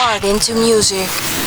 Martin to Music.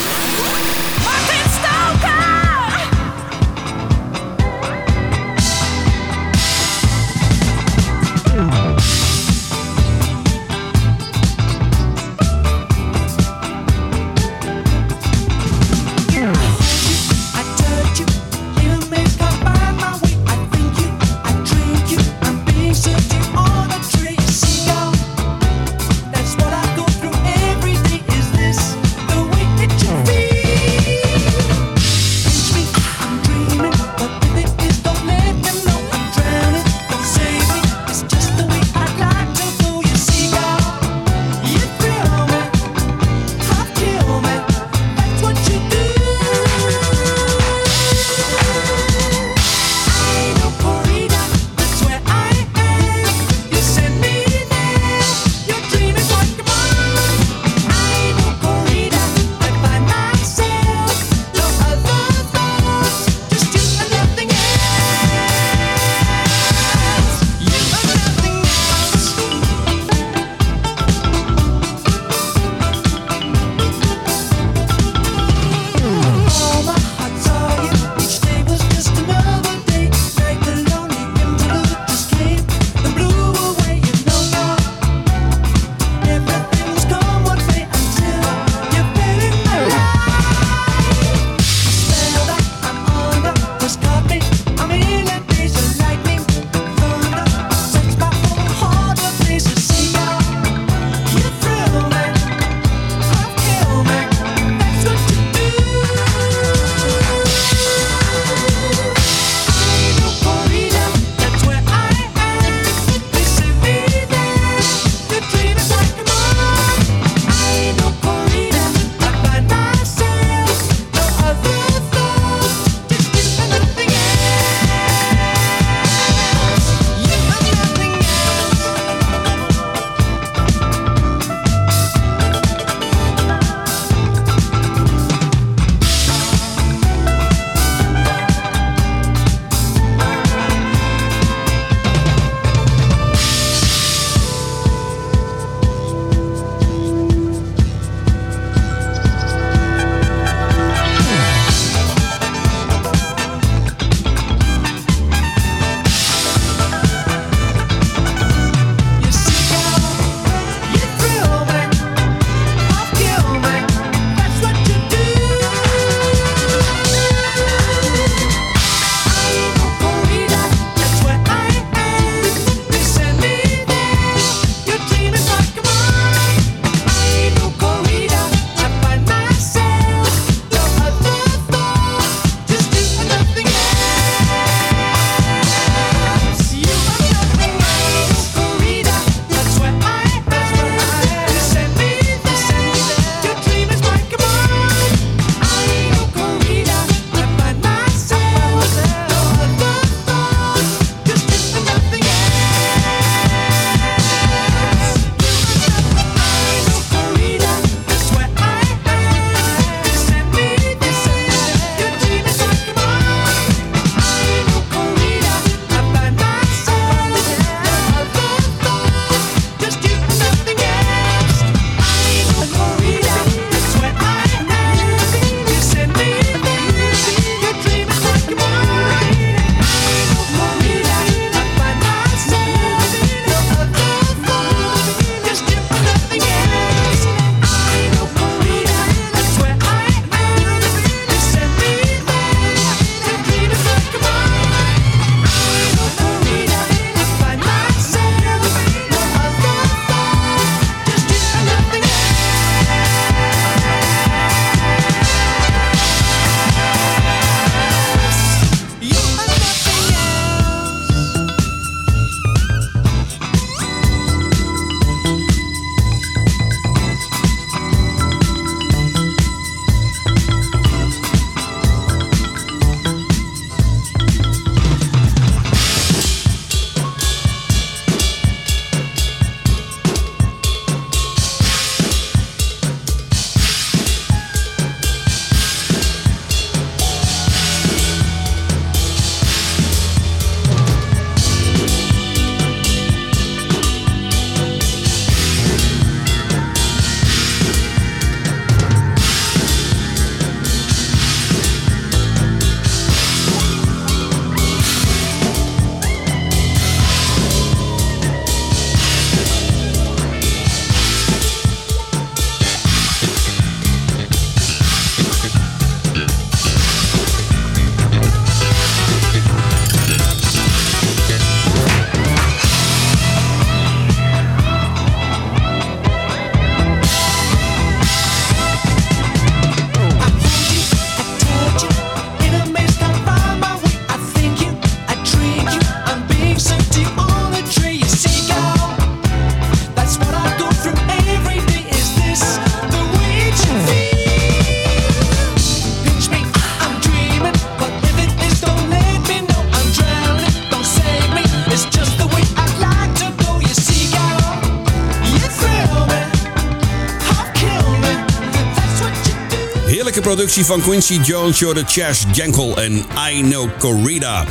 Van Quincy Jones, Jordan Chash, Jankel en I Know Corrida.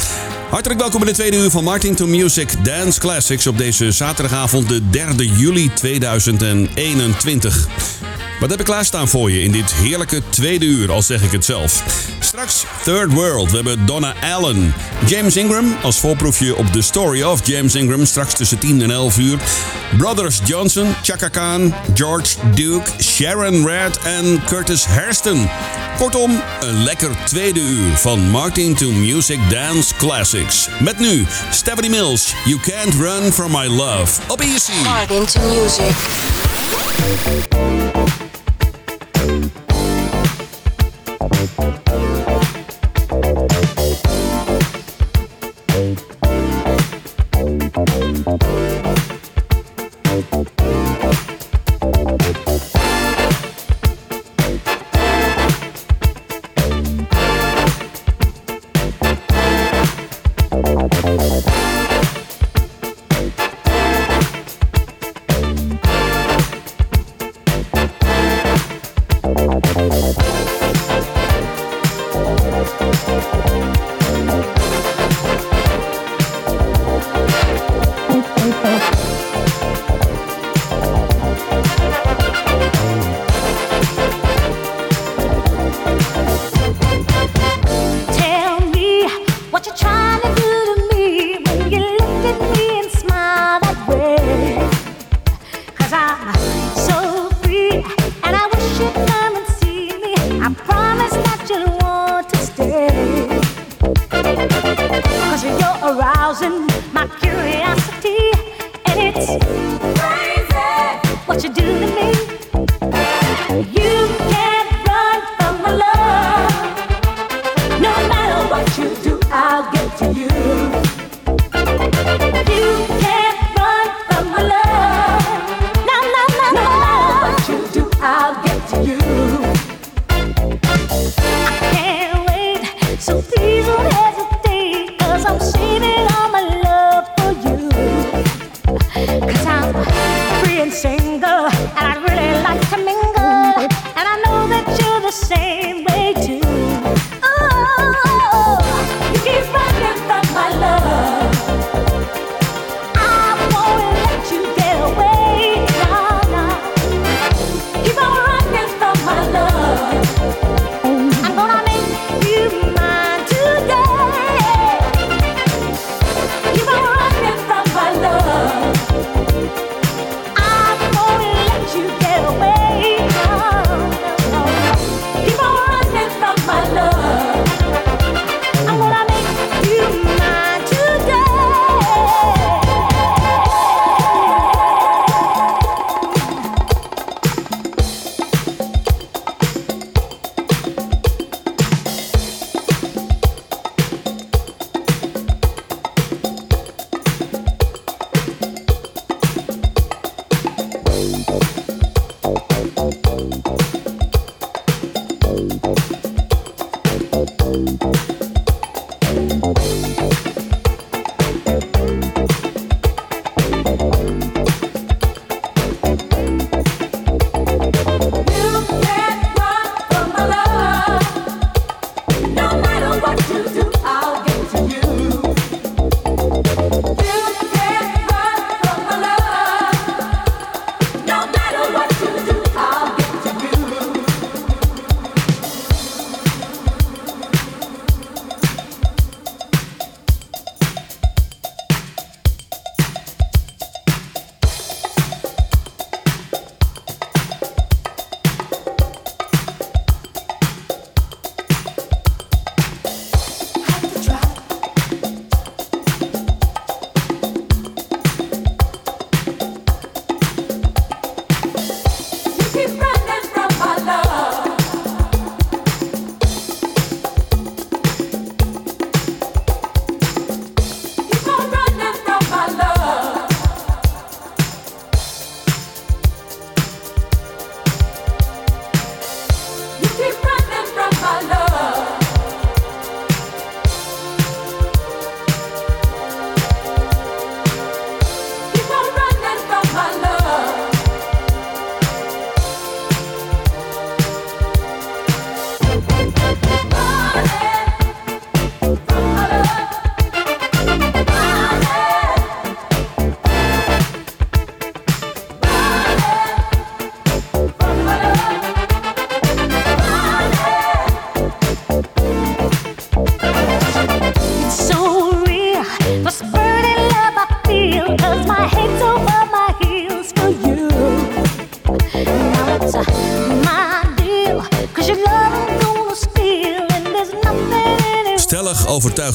Hartelijk welkom in de tweede uur van Martin to Music Dance Classics op deze zaterdagavond de 3 juli 2021. Wat heb ik klaarstaan voor je in dit heerlijke tweede uur, al zeg ik het zelf. Straks Third World. We hebben Donna Allen. James Ingram als voorproefje op The Story of James Ingram. Straks tussen 10 en 11 uur. Brothers Johnson, Chaka Khan, George Duke, Sharon Red en Curtis Hairston. Kortom, een lekker tweede uur van Martin to Music Dance Classics. Met nu Stephanie Mills, You Can't Run From My Love. Op Easy. Martin to Music.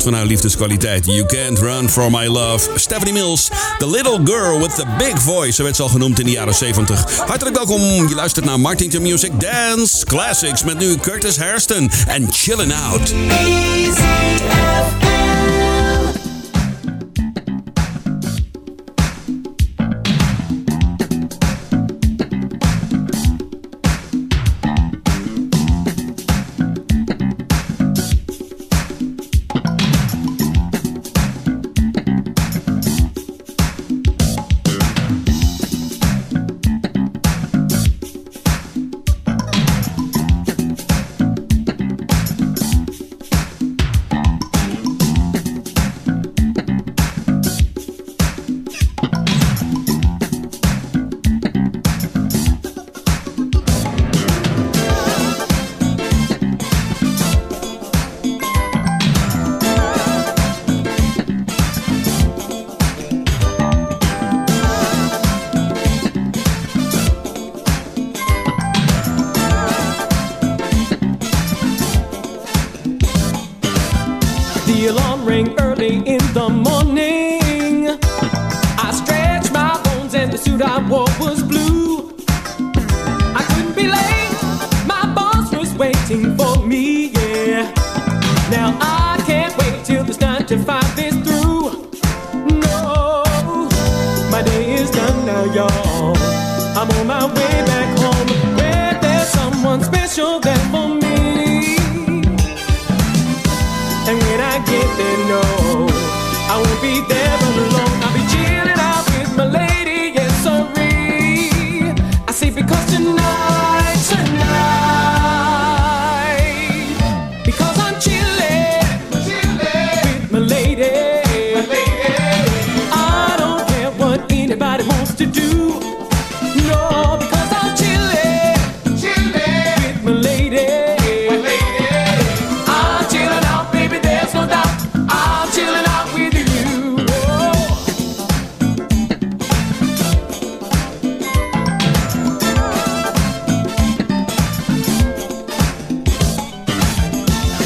Van haar liefdeskwaliteit. You can't run from my love. Stephanie Mills, the little girl with the big voice. Zo werd ze al genoemd in de jaren 70. Hartelijk welkom. Je luistert naar Martin Music Dance Classics met nu Curtis Hairston en Chillin' Out.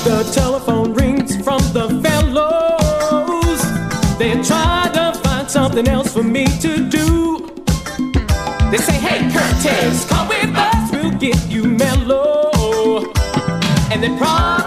the telephone rings from the fellows. They try to find something else for me to do. They say, hey, Curtis, come with us, we'll get you mellow. And they promise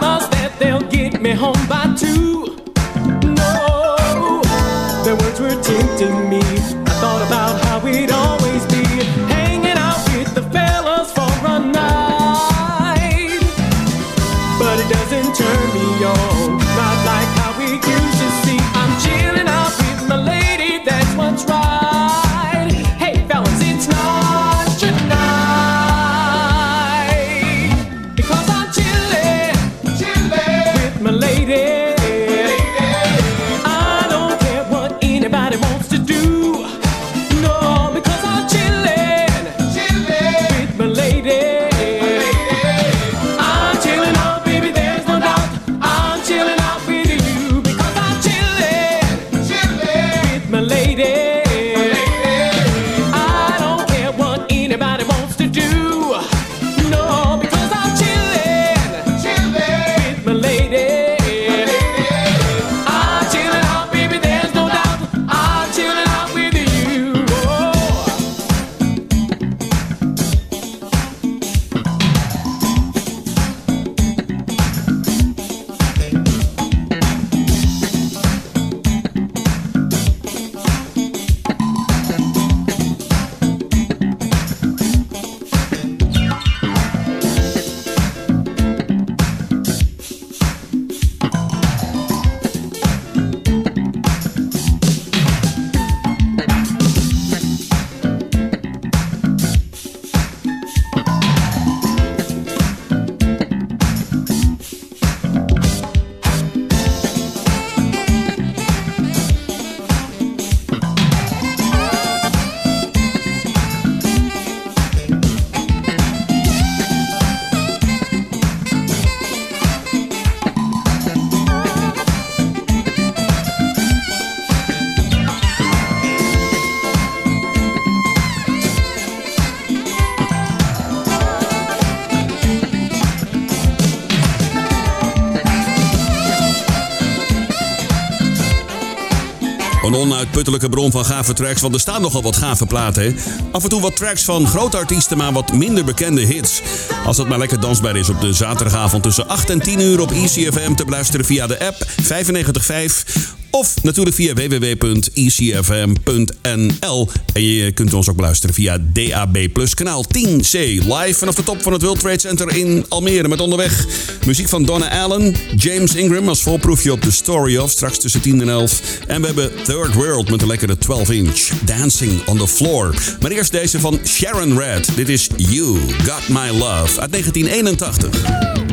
onuitputtelijke bron van gave tracks, want er staan nogal wat gave platen. Af en toe wat tracks van grote artiesten, maar wat minder bekende hits. Als het maar lekker dansbaar is op de zaterdagavond tussen 8 en 10 uur op ECFM te beluisteren via de app 955 of natuurlijk via www.ecfm.nl. En je kunt ons ook beluisteren via DAB kanaal 10C. Live vanaf de top van het World Trade Center in Almere met onderweg muziek van Donna Allen. James Ingram als voorproefje op The Story of straks tussen 10 en 11. En we hebben Third World met een lekkere 12 inch. Dancing on the Floor. Maar eerst deze van Sharon Red. Dit is You Got My Love uit 1981.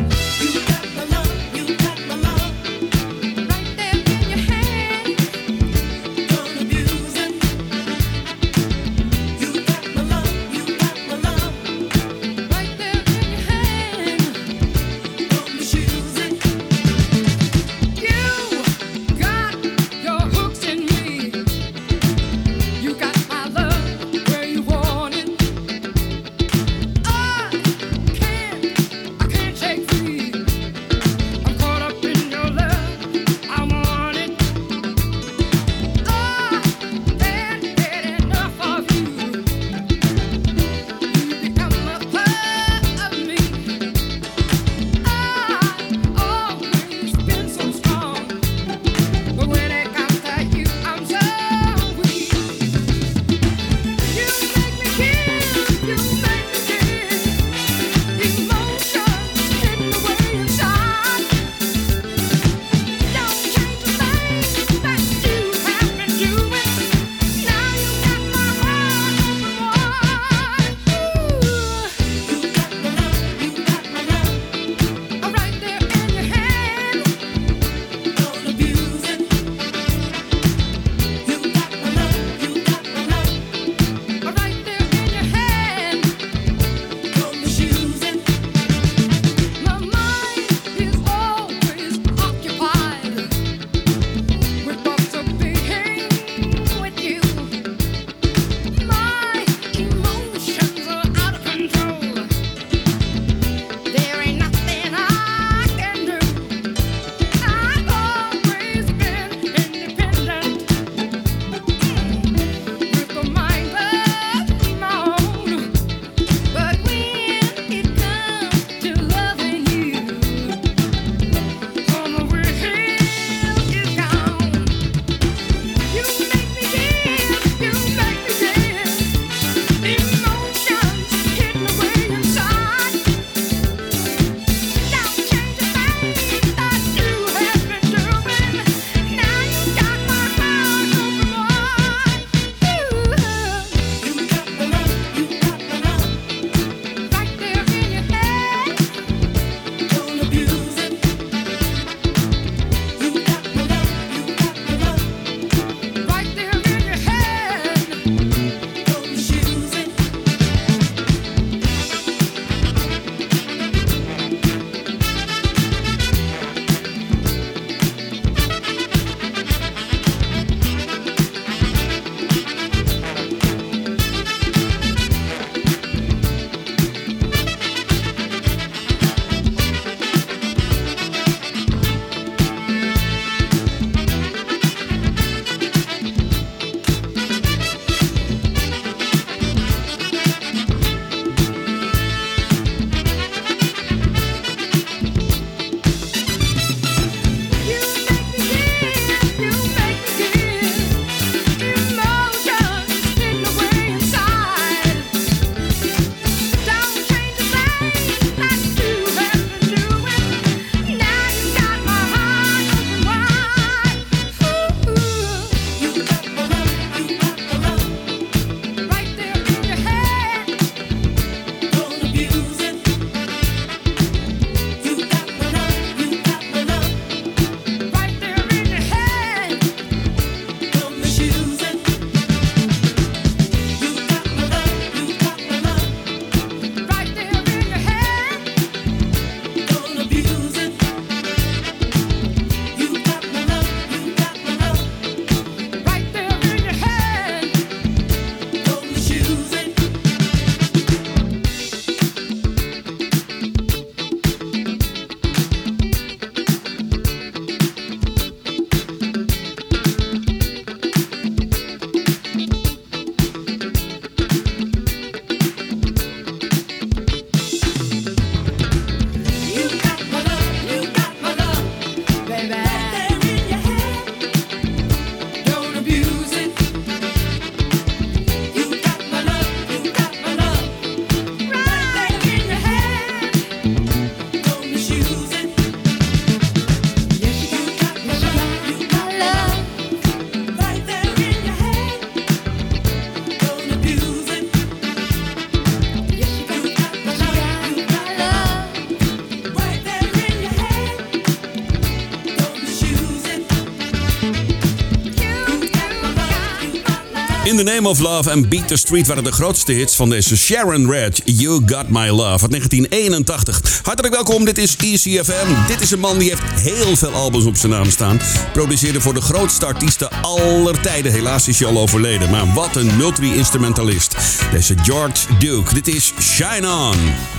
The Name of Love en Beat the Street waren de grootste hits van deze Sharon Red. You Got My Love uit 1981. Hartelijk welkom, dit is ECFM. Dit is een man die heeft heel veel albums op zijn naam staan. Produceerde voor de grootste artiesten aller tijden. Helaas is hij al overleden, maar wat een multi-instrumentalist. Deze George Duke. Dit is Shine On.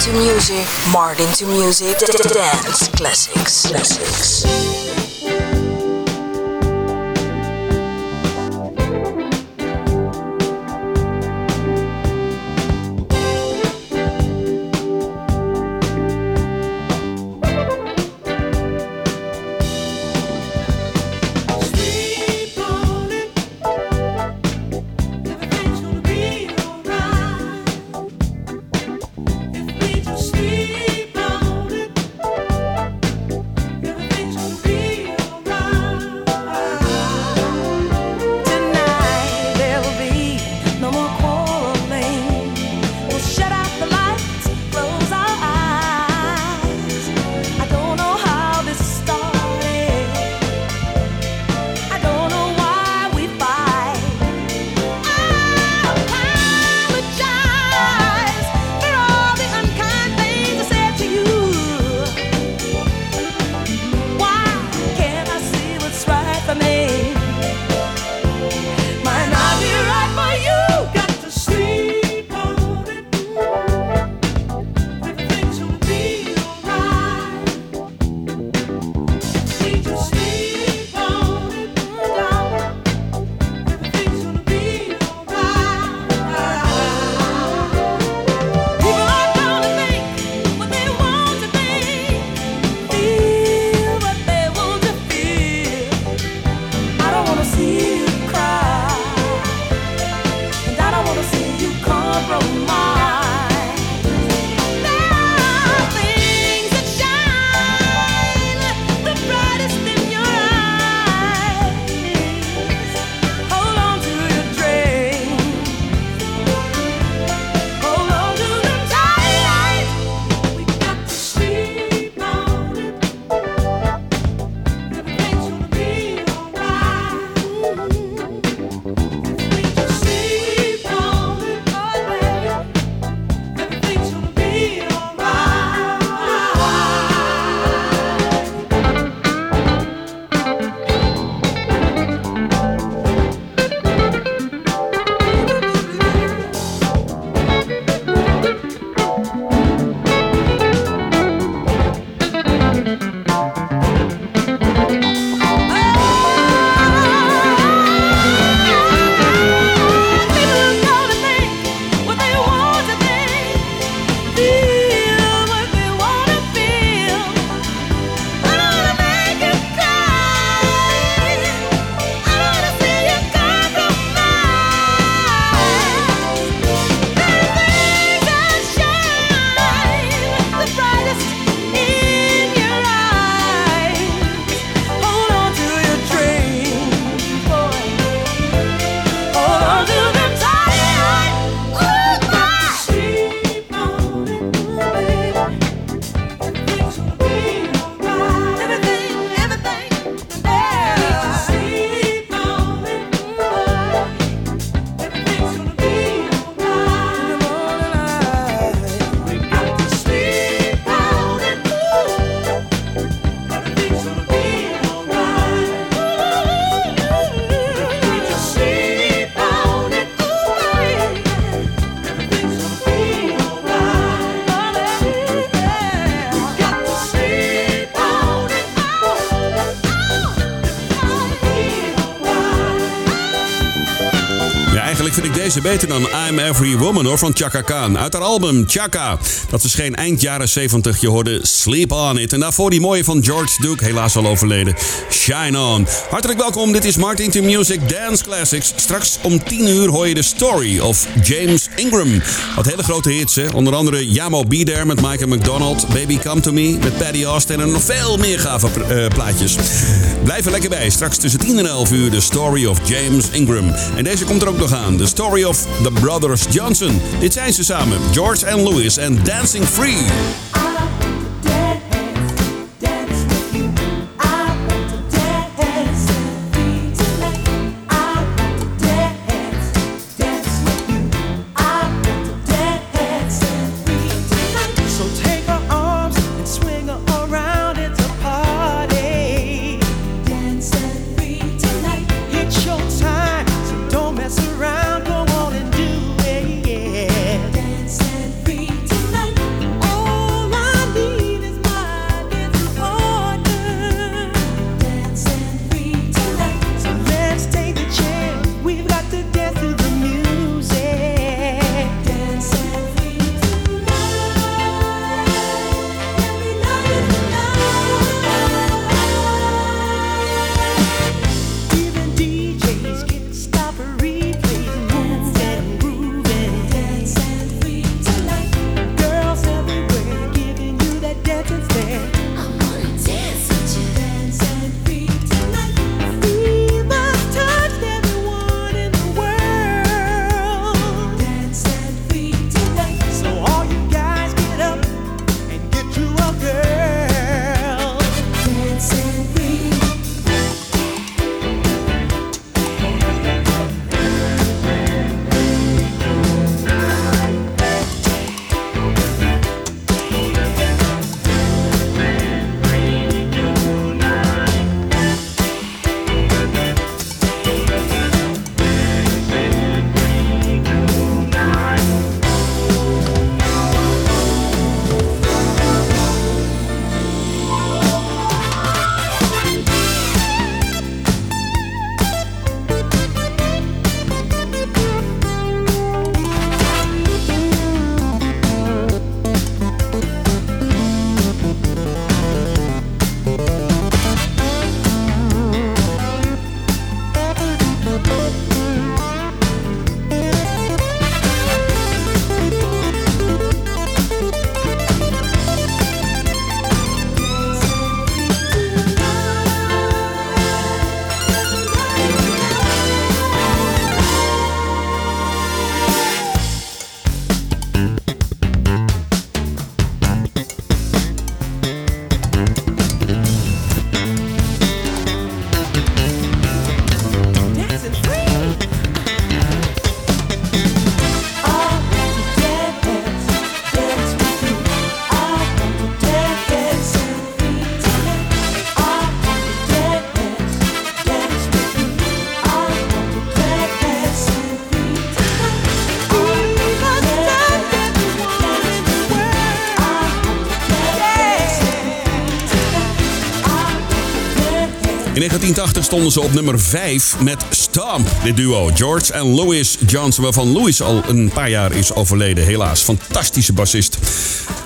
To Music, Martin to Music, Dance Classics. Classics. Deze beter dan Van Chaka Khan. Uit haar album Chaka. Dat geen eind jaren 70. Je hoorde Sleep On It. En daarvoor die mooie van George Duke, helaas al overleden. Shine On. Hartelijk welkom, dit is Martin to Music Dance Classics. Straks om 10 uur hoor je de story of James Ingram. Wat hele grote hits, hè. Onder andere Yamo Be There met Michael McDonald. Baby Come To Me met Paddy Austin. En nog veel meer gave uh, plaatjes. Blijf er lekker bij. Straks tussen 10 en 11 uur de story of James Ingram. En deze komt er ook nog aan. De story of the Brothers Johnson. Dit zijn ze samen. George and Louis en Dancing Free. 1980 stonden ze op nummer 5 met Stomp, dit duo. George en Louis Johnson, waarvan Louis al een paar jaar is overleden, helaas. Fantastische bassist.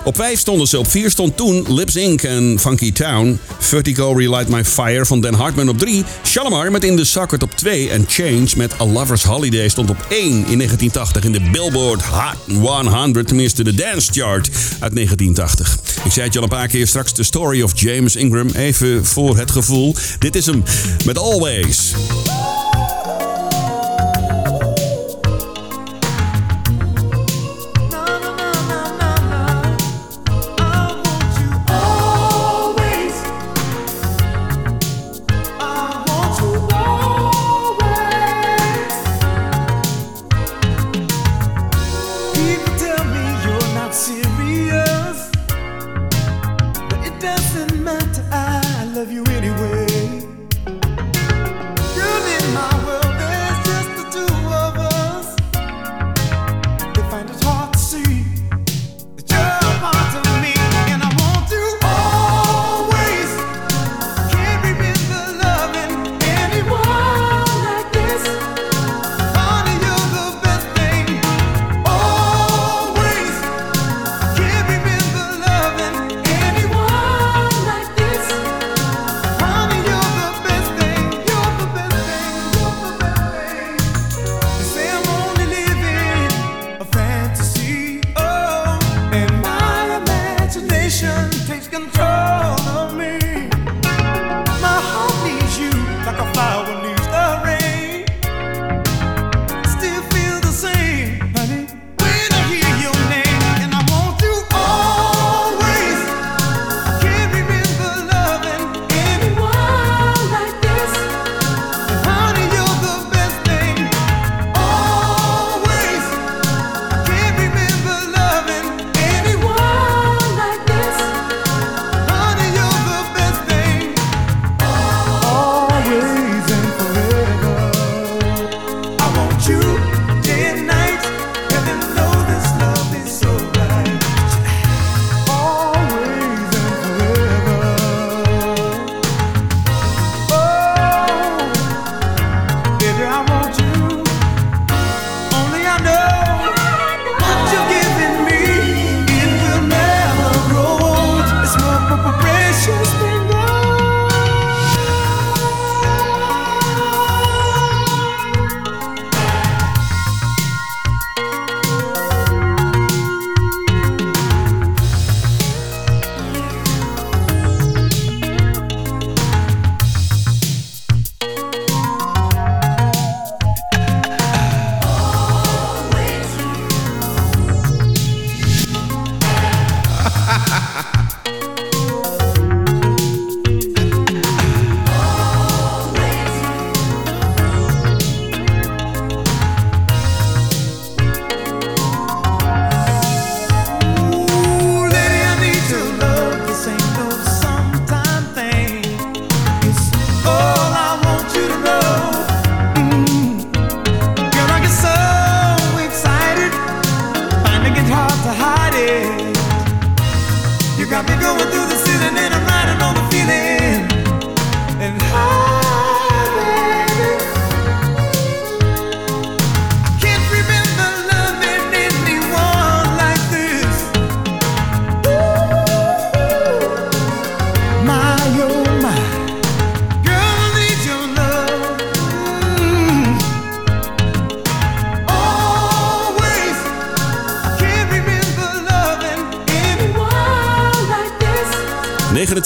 Op 5 stonden ze. Op 4 stond toen Lips Inc. en Funky Town. Vertigo Relight My Fire van Dan Hartman op 3. Shalimar met In The Socket op 2. En Change met A Lover's Holiday stond op 1 in 1980 in de Billboard Hot 100. Tenminste de Dance Chart uit 1980. Ik zei het je al een paar keer straks. The Story of James Ingram. Even voor het gevoel. Dit is hem met Always.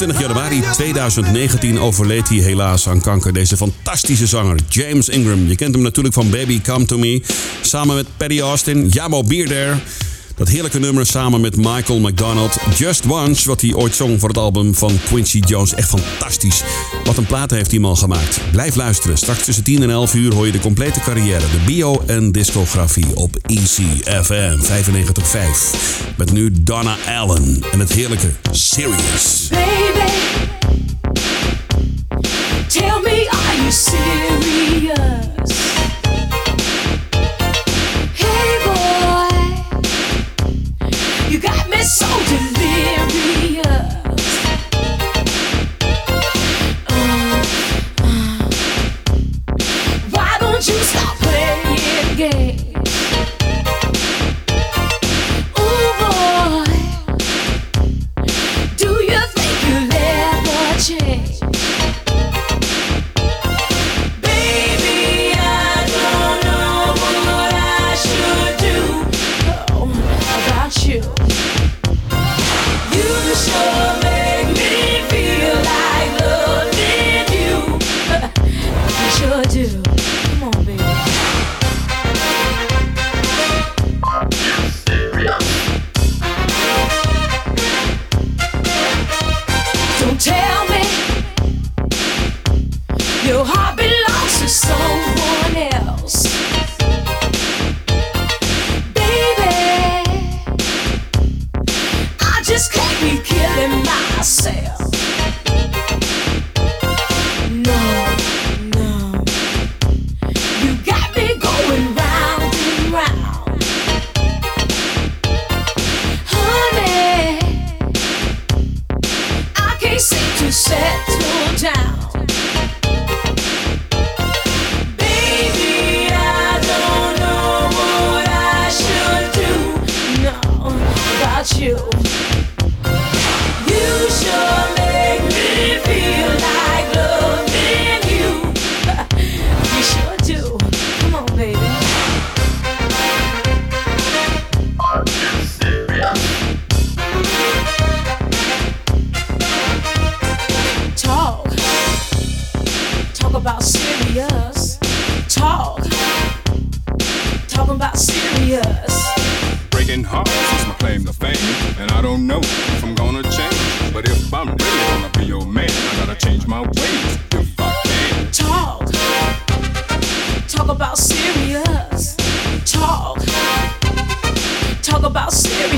Januari 2019 overleed hij helaas aan kanker. Deze fantastische zanger, James Ingram. Je kent hem natuurlijk van Baby Come To Me. Samen met Paddy Austin, Jamo Beer There. Dat heerlijke nummer samen met Michael McDonald. Just Once, wat hij ooit zong voor het album van Quincy Jones. Echt fantastisch. Wat een plaat heeft hij man gemaakt. Blijf luisteren. Straks tussen 10 en 11 uur hoor je de complete carrière. De bio- en discografie op ECFM 95.5. Met nu Donna Allen en het heerlijke Serious. Baby, tell me, are you serious? so delirious. Uh, uh. Why don't you?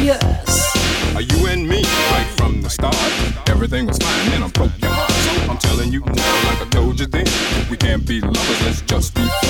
Serious. Are you and me right from the start? Everything was fine, and I broke your heart. So I'm telling you now, like I told you then, we can't be lovers, let's just be friends.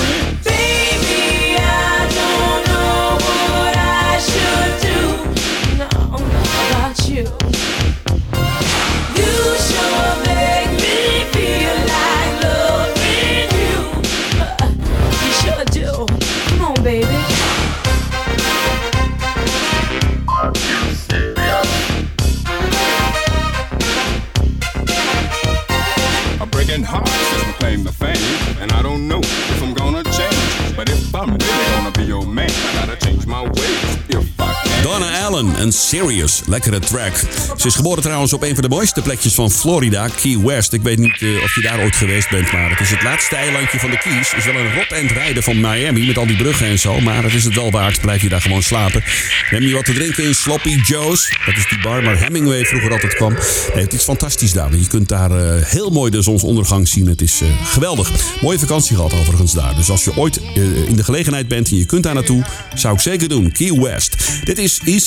Een serious, lekkere track. Ze is geboren trouwens op een van de mooiste plekjes van Florida, Key West. Ik weet niet eh, of je daar ooit geweest bent, maar het is het laatste eilandje van de Keys. is wel een rot end rijden van Miami met al die bruggen en zo, maar het is het wel waard. Blijf je daar gewoon slapen. Neem je wat te drinken in Sloppy Joe's. Dat is die bar waar Hemingway vroeger altijd kwam. Nee, het is fantastisch daar. Je kunt daar eh, heel mooi de zonsondergang zien. Het is eh, geweldig. Mooie vakantie gehad overigens daar. Dus als je ooit in de gelegenheid bent en je kunt daar naartoe, zou ik zeker doen. Key West. Dit is E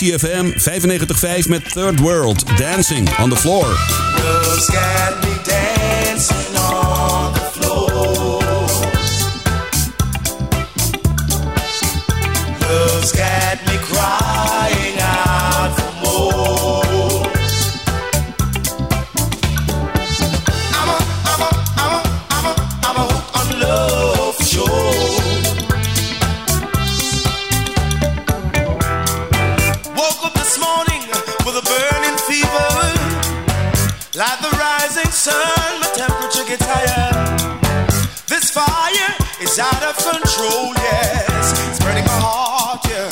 ECFM 95.5 met Third World. Dancing on the floor. Sun, my temperature gets higher. This fire is out of control, yes. It's burning my heart, yeah.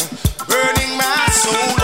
Burning my soul,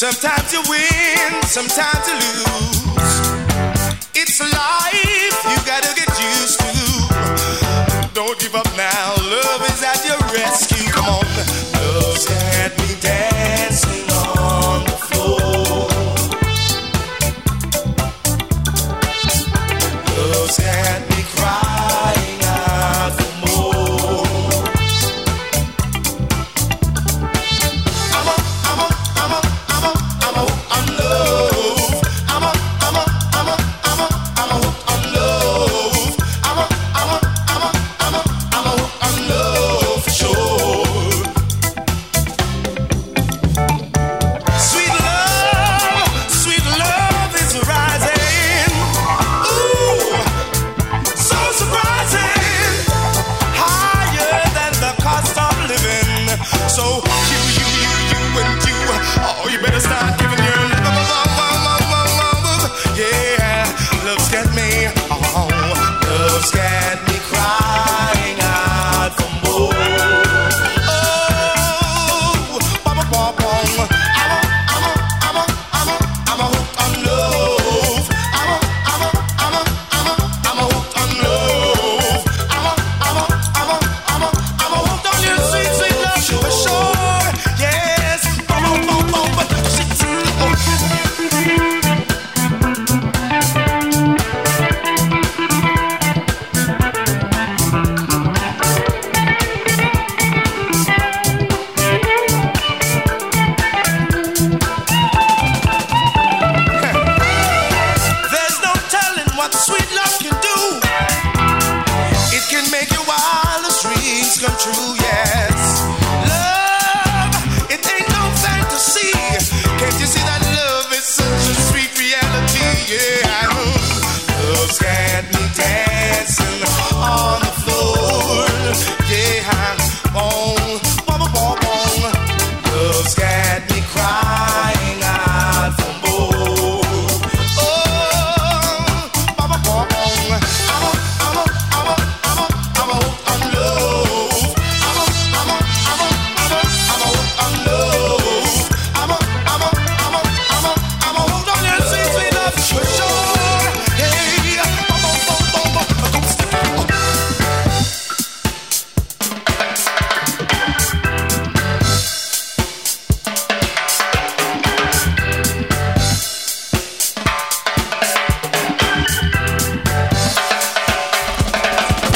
Sometimes you win, sometimes you lose. It's life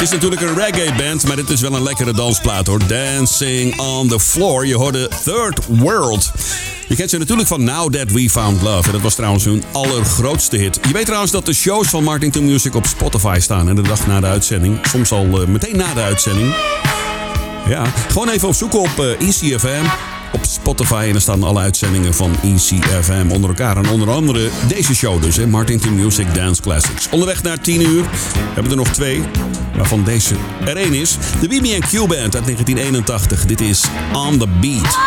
is natuurlijk een reggae band, maar dit is wel een lekkere dansplaat hoor. Dancing on the Floor. Je hoorde Third World. Je kent ze natuurlijk van Now That We Found Love. En dat was trouwens hun allergrootste hit. Je weet trouwens dat de shows van Martin to Music op Spotify staan. En de dag na de uitzending. Soms al eh, meteen na de uitzending. Ja, gewoon even opzoeken op eh, ECFM. Op Spotify en er staan alle uitzendingen van ECFM onder elkaar. En onder andere deze show dus, hè, Martin Music Dance Classics. Onderweg naar 10 uur hebben we er nog twee, waarvan deze er één is. De BB&Q Band uit 1981. Dit is On The Beat.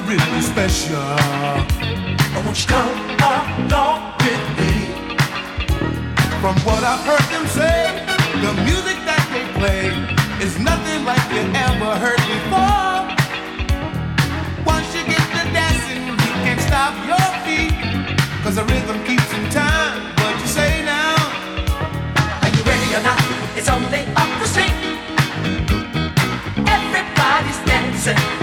Really special. Won't you come along with me? From what I've heard them say, the music that they play is nothing like you ever heard before. Once you get to dancing, you can't stop your feet. Cause the rhythm keeps in time. What you say now? Are you ready or not? It's only up the street. Everybody's dancing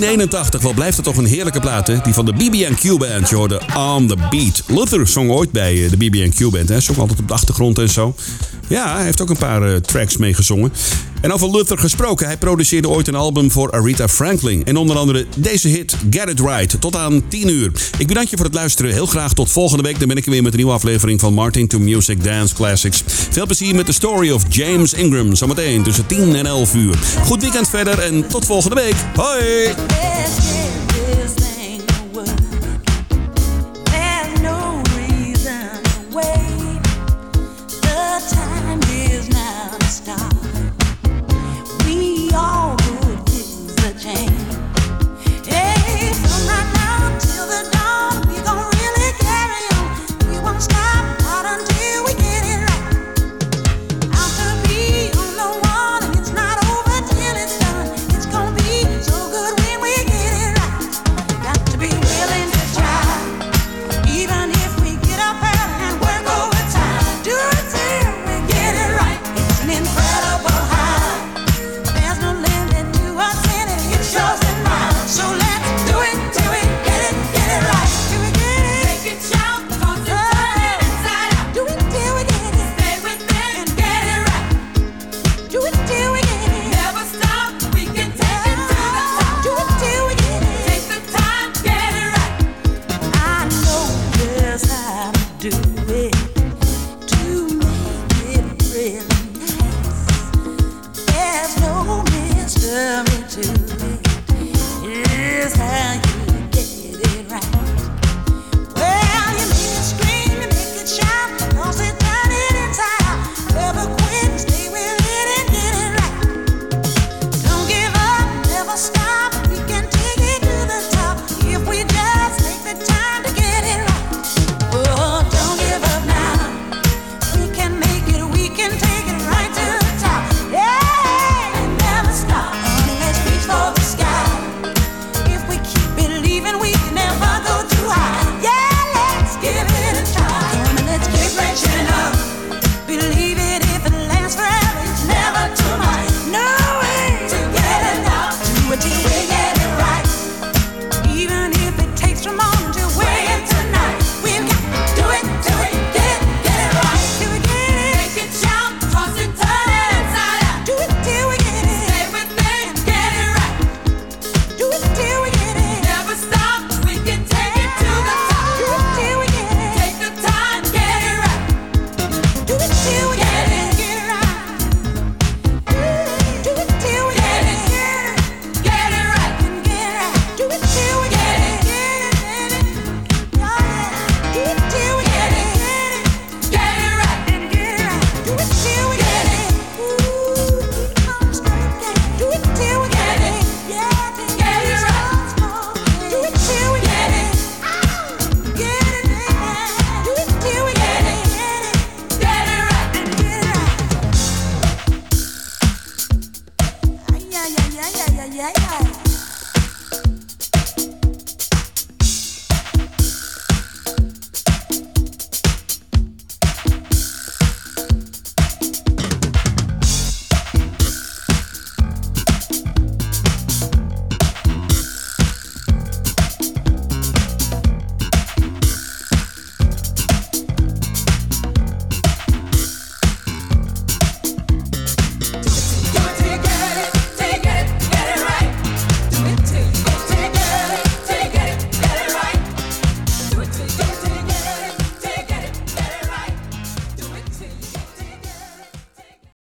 1981, wel blijft het toch een heerlijke plaat. Die van de BB&Q Band, je hoorde On The Beat. Luther zong ooit bij eh, de BB&Q Band, hè? Zong altijd op de achtergrond en zo. Ja, hij heeft ook een paar uh, tracks meegezongen. En over Luther gesproken, hij produceerde ooit een album voor Aretha Franklin. En onder andere deze hit, Get It Right, tot aan 10 uur. Ik bedank je voor het luisteren. Heel graag tot volgende week. Dan ben ik weer met een nieuwe aflevering van Martin to Music Dance Classics. Veel plezier met de story of James Ingram. Zometeen tussen 10 en 11 uur. Goed weekend verder en tot volgende week. Hoi!